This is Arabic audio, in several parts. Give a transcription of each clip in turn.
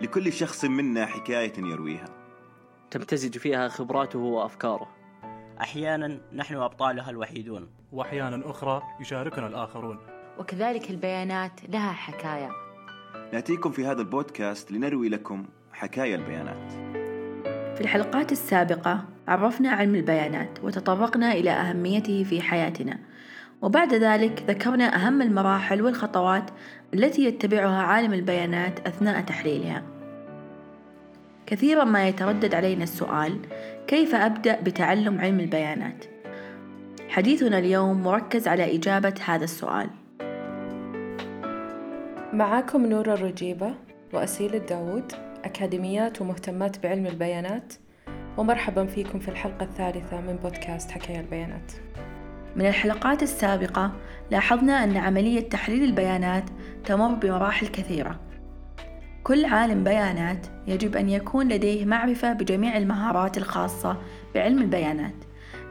لكل شخص منا حكاية يرويها. تمتزج فيها خبراته وأفكاره. أحيانا نحن أبطالها الوحيدون. وأحيانا أخرى يشاركنا الآخرون. وكذلك البيانات لها حكاية. نأتيكم في هذا البودكاست لنروي لكم حكايا البيانات. في الحلقات السابقة عرفنا علم البيانات وتطرقنا إلى أهميته في حياتنا. وبعد ذلك ذكرنا أهم المراحل والخطوات التي يتبعها عالم البيانات أثناء تحليلها. كثيرا ما يتردد علينا السؤال كيف أبدأ بتعلم علم البيانات؟ حديثنا اليوم مركز على إجابة هذا السؤال. معاكم نور الرجيبة وأسيل الداود أكاديميات ومهتمات بعلم البيانات ومرحبا فيكم في الحلقة الثالثة من بودكاست حكاية البيانات. من الحلقات السابقة لاحظنا أن عملية تحليل البيانات تمر بمراحل كثيرة. كل عالم بيانات يجب أن يكون لديه معرفة بجميع المهارات الخاصة بعلم البيانات.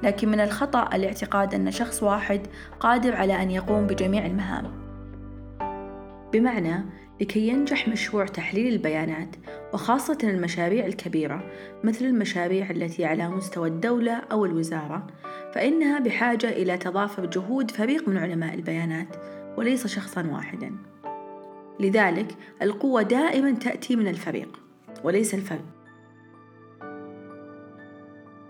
لكن من الخطأ الاعتقاد أن شخص واحد قادر على أن يقوم بجميع المهام. بمعنى لكي ينجح مشروع تحليل البيانات وخاصة المشاريع الكبيرة مثل المشاريع التي على مستوى الدولة أو الوزارة فإنها بحاجة إلى تضافر جهود فريق من علماء البيانات وليس شخصا واحدا. لذلك القوة دائما تأتي من الفريق وليس الفرد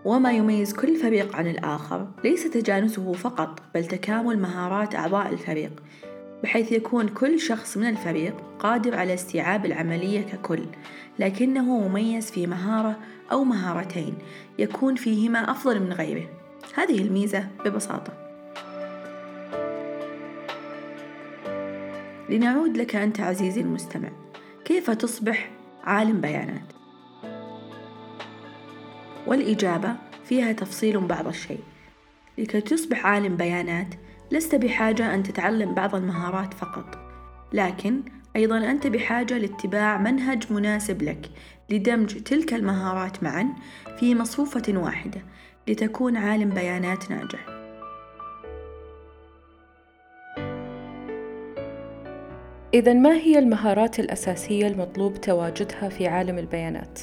وما يميز كل فريق عن الآخر ليس تجانسه فقط بل تكامل مهارات أعضاء الفريق بحيث يكون كل شخص من الفريق قادر على استيعاب العملية ككل لكنه مميز في مهارة أو مهارتين يكون فيهما أفضل من غيره. هذه الميزة ببساطة. لنعود لك أنت عزيزي المستمع. كيف تصبح عالم بيانات؟ والإجابة فيها تفصيل بعض الشيء. لكي تصبح عالم بيانات لست بحاجة أن تتعلم بعض المهارات فقط. لكن أيضا أنت بحاجة لاتباع منهج مناسب لك لدمج تلك المهارات معا في مصفوفة واحدة لتكون عالم بيانات ناجح. إذا ما هي المهارات الأساسية المطلوب تواجدها في عالم البيانات؟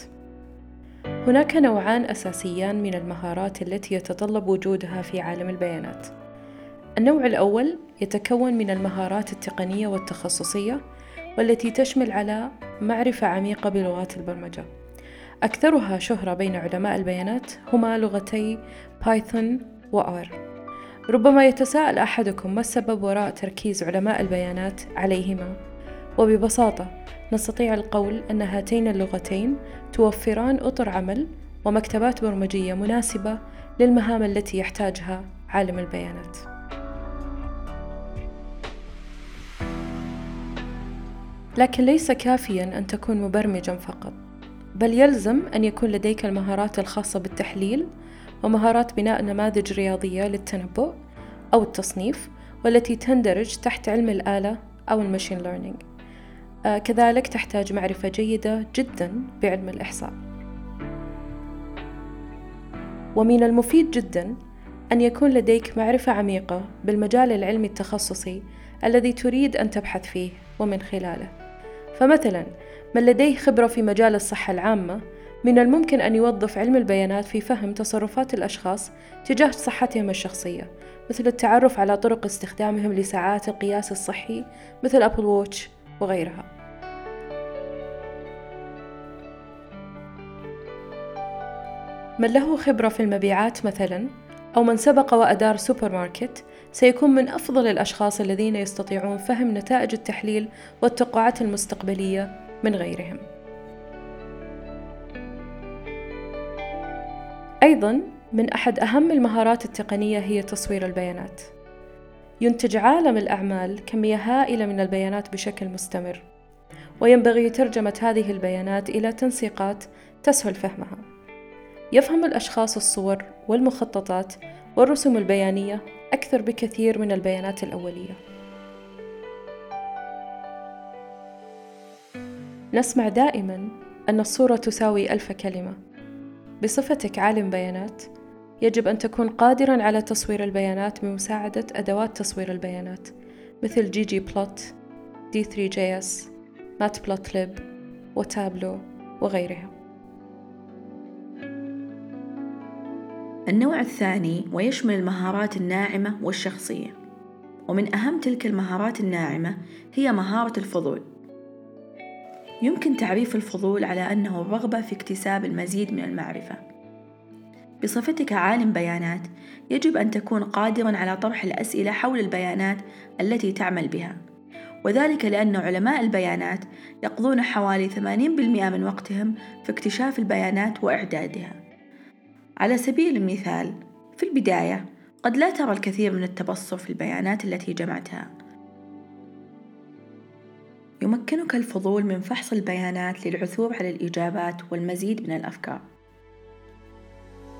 هناك نوعان أساسيان من المهارات التي يتطلب وجودها في عالم البيانات. النوع الأول يتكون من المهارات التقنية والتخصصية والتي تشمل على معرفة عميقة بلغات البرمجة. أكثرها شهرة بين علماء البيانات هما لغتي بايثون وآر. ربما يتساءل أحدكم ما السبب وراء تركيز علماء البيانات عليهما؟ وببساطة نستطيع القول أن هاتين اللغتين توفران أطر عمل ومكتبات برمجية مناسبة للمهام التي يحتاجها عالم البيانات. لكن ليس كافيا أن تكون مبرمجا فقط، بل يلزم أن يكون لديك المهارات الخاصة بالتحليل ومهارات بناء نماذج رياضية للتنبؤ أو التصنيف والتي تندرج تحت علم الآلة أو المشين ليرنينج. آه كذلك تحتاج معرفة جيدة جدا بعلم الإحصاء. ومن المفيد جدا أن يكون لديك معرفة عميقة بالمجال العلمي التخصصي الذي تريد أن تبحث فيه ومن خلاله. فمثلا من لديه خبرة في مجال الصحة العامة من الممكن أن يوظف علم البيانات في فهم تصرفات الأشخاص تجاه صحتهم الشخصية مثل التعرف على طرق استخدامهم لساعات القياس الصحي مثل Apple Watch وغيرها من له خبرة في المبيعات مثلا أو من سبق وأدار سوبر ماركت سيكون من أفضل الأشخاص الذين يستطيعون فهم نتائج التحليل والتوقعات المستقبلية من غيرهم. أيضا من أحد أهم المهارات التقنية هي تصوير البيانات. ينتج عالم الأعمال كمية هائلة من البيانات بشكل مستمر، وينبغي ترجمة هذه البيانات إلى تنسيقات تسهل فهمها. يفهم الأشخاص الصور والمخططات والرسوم البيانية أكثر بكثير من البيانات الأولية. نسمع دائما أن الصورة تساوي ألف كلمة. بصفتك عالم بيانات، يجب أن تكون قادرا على تصوير البيانات بمساعدة أدوات تصوير البيانات مثل ggplot، D3JS, Matplotlib وتابلو وغيرها. النوع الثاني ويشمل المهارات الناعمة والشخصية ومن أهم تلك المهارات الناعمة هي مهارة الفضول. يمكن تعريف الفضول على أنه الرغبة في اكتساب المزيد من المعرفة. بصفتك عالم بيانات يجب أن تكون قادرا على طرح الأسئلة حول البيانات التي تعمل بها. وذلك لأن علماء البيانات يقضون حوالي 80% من وقتهم في اكتشاف البيانات وإعدادها. على سبيل المثال في البداية قد لا ترى الكثير من التبصر في البيانات التي جمعتها. يمكنك الفضول من فحص البيانات للعثور على الإجابات والمزيد من الأفكار.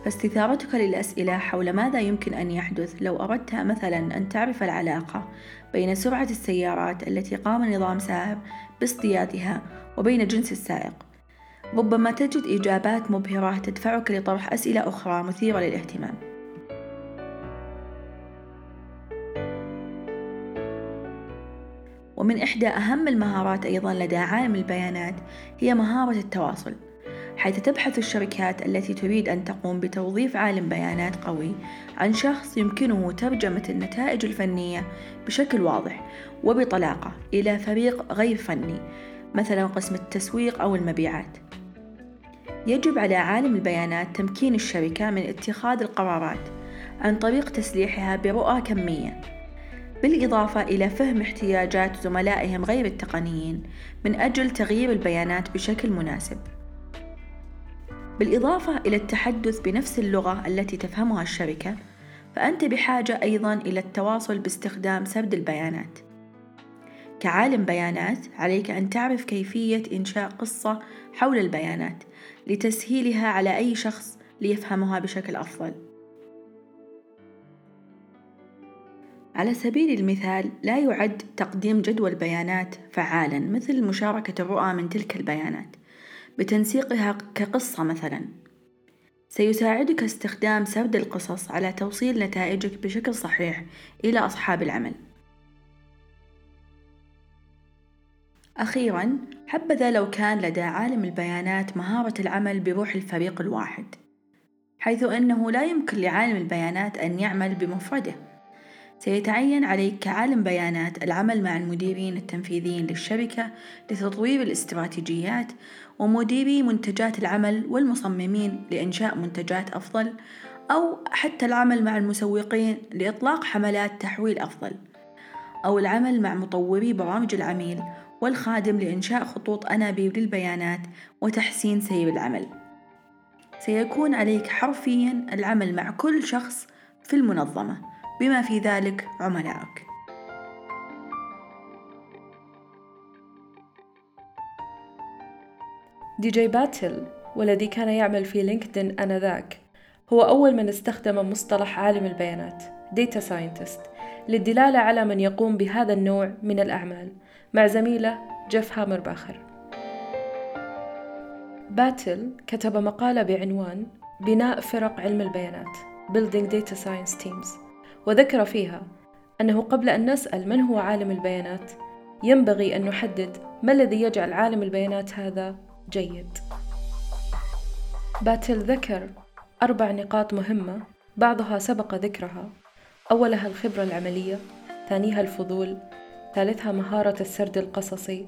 فاستثارتك للأسئلة حول ماذا يمكن أن يحدث لو أردت مثلا أن تعرف العلاقة بين سرعة السيارات التي قام نظام سائر باصطيادها وبين جنس السائق. ربما تجد إجابات مبهرة تدفعك لطرح أسئلة أخرى مثيرة للاهتمام. ومن إحدى أهم المهارات أيضا لدى عالم البيانات هي مهارة التواصل حيث تبحث الشركات التي تريد أن تقوم بتوظيف عالم بيانات قوي عن شخص يمكنه ترجمة النتائج الفنية بشكل واضح وبطلاقة إلى فريق غير فني مثلا قسم التسويق أو المبيعات. يجب على عالم البيانات تمكين الشركة من اتخاذ القرارات عن طريق تسليحها برؤى كمية. بالإضافة إلى فهم احتياجات زملائهم غير التقنيين من أجل تغيير البيانات بشكل مناسب. بالإضافة إلى التحدث بنفس اللغة التي تفهمها الشركة فأنت بحاجة أيضا إلى التواصل باستخدام سرد البيانات. كعالم بيانات عليك أن تعرف كيفية إنشاء قصة حول البيانات لتسهيلها على أي شخص ليفهمها بشكل أفضل. على سبيل المثال لا يعد تقديم جدول بيانات فعالا مثل مشاركة الرؤى من تلك البيانات بتنسيقها كقصة مثلا. سيساعدك استخدام سرد القصص على توصيل نتائجك بشكل صحيح إلى أصحاب العمل. أخيرا حبذا لو كان لدى عالم البيانات مهارة العمل بروح الفريق الواحد حيث أنه لا يمكن لعالم البيانات أن يعمل بمفرده. سيتعين عليك كعالم بيانات العمل مع المديرين التنفيذيين للشركة لتطوير الاستراتيجيات ومديري منتجات العمل والمصممين لإنشاء منتجات أفضل أو حتى العمل مع المسوقين لإطلاق حملات تحويل أفضل أو العمل مع مطوري برامج العميل والخادم لإنشاء خطوط أنابيب للبيانات وتحسين سير العمل. سيكون عليك حرفيا العمل مع كل شخص في المنظمة. بما في ذلك عملائك DJ Patil والذي كان يعمل في لينكدين آنذاك هو أول من استخدم مصطلح عالم البيانات Data Scientist للدلالة على من يقوم بهذا النوع من الأعمال مع زميله جيف هامرباخر باتل كتب مقالة بعنوان بناء فرق علم البيانات Building Data Science Teams. وذكر فيها أنه قبل أن نسأل من هو عالم البيانات ينبغي أن نحدد ما الذي يجعل عالم البيانات هذا جيد. باتل ذكر أربع نقاط مهمة بعضها سبق ذكرها. أولها الخبرة العملية ثانيها الفضول ثالثها مهارة السرد القصصي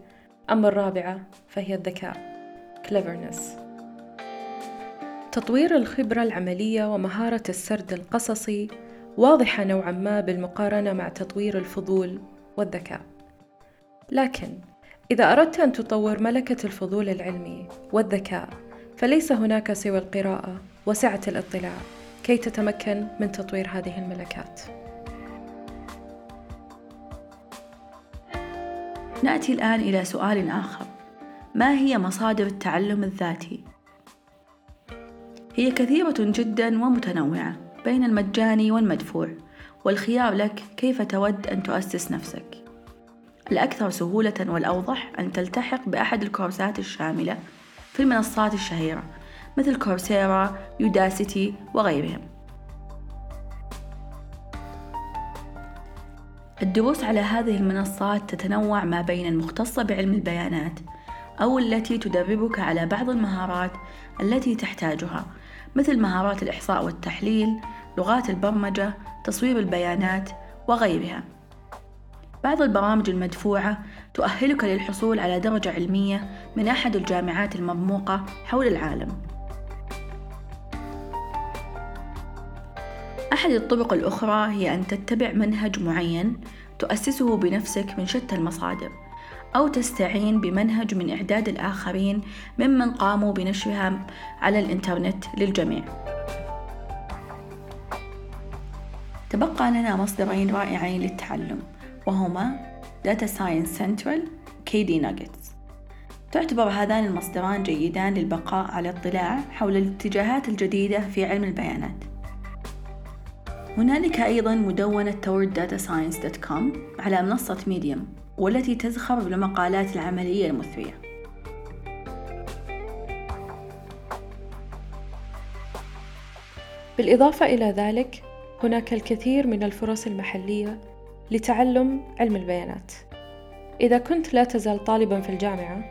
أما الرابعة فهي الذكاء cleverness. تطوير الخبرة العملية ومهارة السرد القصصي واضحة نوعا ما بالمقارنة مع تطوير الفضول والذكاء. لكن إذا أردت أن تطور ملكة الفضول العلمي والذكاء فليس هناك سوى القراءة وسعة الاطلاع كي تتمكن من تطوير هذه الملكات. نأتي الآن إلى سؤال آخر. ما هي مصادر التعلم الذاتي؟ هي كثيرة جدا ومتنوعة. بين المجاني والمدفوع والخيار لك كيف تود أن تؤسس نفسك. الأكثر سهولة والأوضح أن تلتحق بأحد الكورسات الشاملة في المنصات الشهيرة مثل كورسيرا، يوداسيتي وغيرهم. الدروس على هذه المنصات تتنوع ما بين المختصة بعلم البيانات أو التي تدربك على بعض المهارات التي تحتاجها مثل مهارات الإحصاء والتحليل، لغات البرمجة، تصوير البيانات وغيرها. بعض البرامج المدفوعة تؤهلك للحصول على درجة علمية من أحد الجامعات المرموقة حول العالم. أحد الطرق الأخرى هي أن تتبع منهج معين تؤسسه بنفسك من شتى المصادر أو تستعين بمنهج من إعداد الآخرين ممن قاموا بنشرها على الإنترنت للجميع. تبقى لنا مصدرين رائعين للتعلم وهما Data Science Central KD Nuggets. تعتبر هذان المصدران جيدان للبقاء على اطلاع حول الاتجاهات الجديدة في علم البيانات. هنالك أيضا مدونة تورداtascience.com على منصة ميديوم والتي تزخر بالمقالات العملية المثرية. بالإضافة إلى ذلك هناك الكثير من الفرص المحلية لتعلم علم البيانات. إذا كنت لا تزال طالبا في الجامعة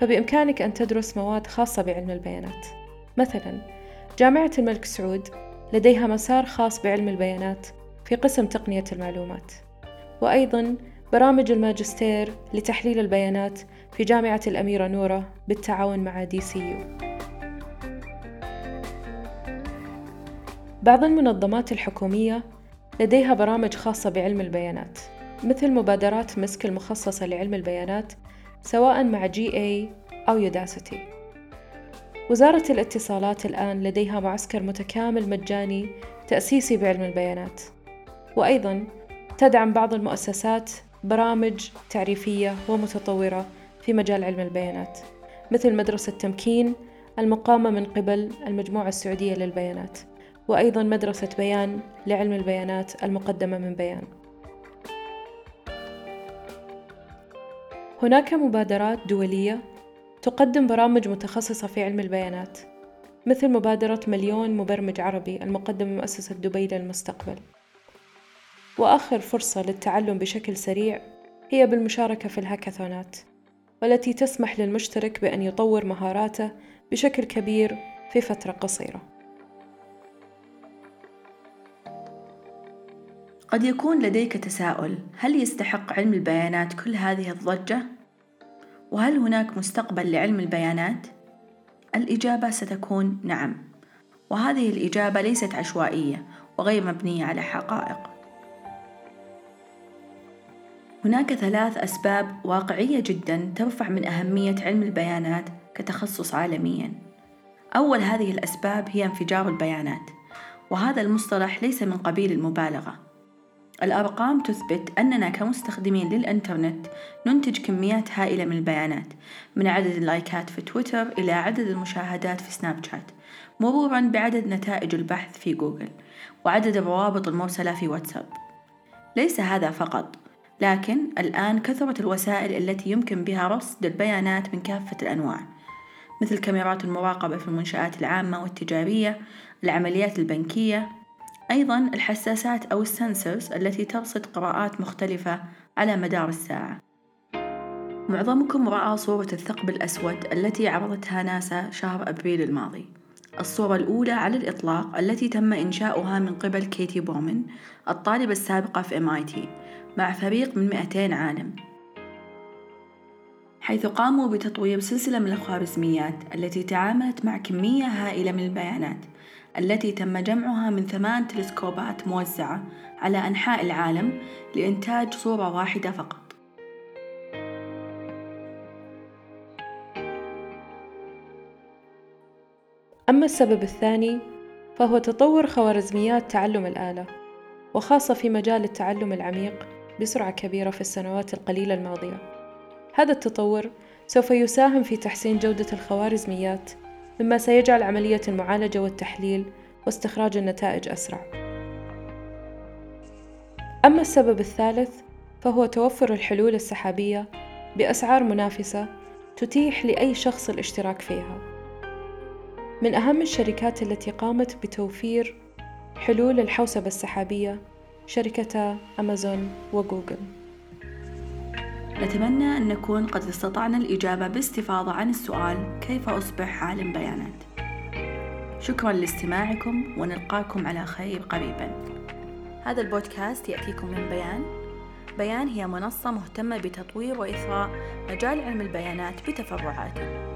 فبإمكانك أن تدرس مواد خاصة بعلم البيانات. مثلا جامعة الملك سعود لديها مسار خاص بعلم البيانات في قسم تقنية المعلومات. وأيضا برامج الماجستير لتحليل البيانات في جامعة الأميرة نورة بالتعاون مع DCU. بعض المنظمات الحكومية لديها برامج خاصة بعلم البيانات مثل مبادرات مسك المخصصة لعلم البيانات سواء مع جي اي أو يوداسيتي. وزارة الاتصالات الآن لديها معسكر متكامل مجاني تأسيسي بعلم البيانات. وأيضا تدعم بعض المؤسسات برامج تعريفية ومتطورة في مجال علم البيانات مثل مدرسة تمكين المقامة من قبل المجموعة السعودية للبيانات وأيضا مدرسة بيان لعلم البيانات المقدمة من بيان. هناك مبادرات دولية تقدم برامج متخصصة في علم البيانات مثل مبادرة مليون مبرمج عربي المقدمة من مؤسسة دبي للمستقبل. وآخر فرصة للتعلم بشكل سريع هي بالمشاركة في الهاكاثونات والتي تسمح للمشترك بأن يطور مهاراته بشكل كبير في فترة قصيرة قد يكون لديك تساؤل هل يستحق علم البيانات كل هذه الضجة؟ وهل هناك مستقبل لعلم البيانات؟ الإجابة ستكون نعم وهذه الإجابة ليست عشوائية وغير مبنية على حقائق هناك ثلاث أسباب واقعية جدا ترفع من أهمية علم البيانات كتخصص عالميا. أول هذه الأسباب هي انفجار البيانات وهذا المصطلح ليس من قبيل المبالغة. الأرقام تثبت أننا كمستخدمين للإنترنت ننتج كميات هائلة من البيانات من عدد اللايكات في تويتر إلى عدد المشاهدات في سناب شات مرورا بعدد نتائج البحث في جوجل وعدد الروابط المرسلة في واتساب. ليس هذا فقط لكن الآن كثرت الوسائل التي يمكن بها رصد البيانات من كافة الأنواع مثل كاميرات المراقبة في المنشآت العامة والتجارية العمليات البنكية أيضا الحساسات أو السنسرز التي ترصد قراءات مختلفة على مدار الساعة. معظمكم رأى صورة الثقب الأسود التي عرضتها ناسا شهر أبريل الماضي. الصورة الأولى على الإطلاق التي تم إنشاؤها من قبل كيتي بومن الطالبة السابقة في MIT مع فريق من 200 عالم حيث قاموا بتطوير سلسلة من الخوارزميات التي تعاملت مع كمية هائلة من البيانات التي تم جمعها من ثمان تلسكوبات موزعة على أنحاء العالم لإنتاج صورة واحدة فقط. أما السبب الثاني فهو تطور خوارزميات تعلم الآلة وخاصة في مجال التعلم العميق بسرعة كبيرة في السنوات القليلة الماضية. هذا التطور سوف يساهم في تحسين جودة الخوارزميات مما سيجعل عملية المعالجة والتحليل واستخراج النتائج أسرع. أما السبب الثالث فهو توفر الحلول السحابية بأسعار منافسة تتيح لأي شخص الاشتراك فيها. من أهم الشركات التي قامت بتوفير حلول الحوسبة السحابية شركتا أمازون وجوجل. نتمنى أن نكون قد استطعنا الإجابة باستفاضة عن السؤال كيف أصبح عالم بيانات. شكرا لاستماعكم ونلقاكم على خير قريبا. هذا البودكاست يأتيكم من بيان. بيان هي منصة مهتمة بتطوير وإثراء مجال علم البيانات بتفرعاته.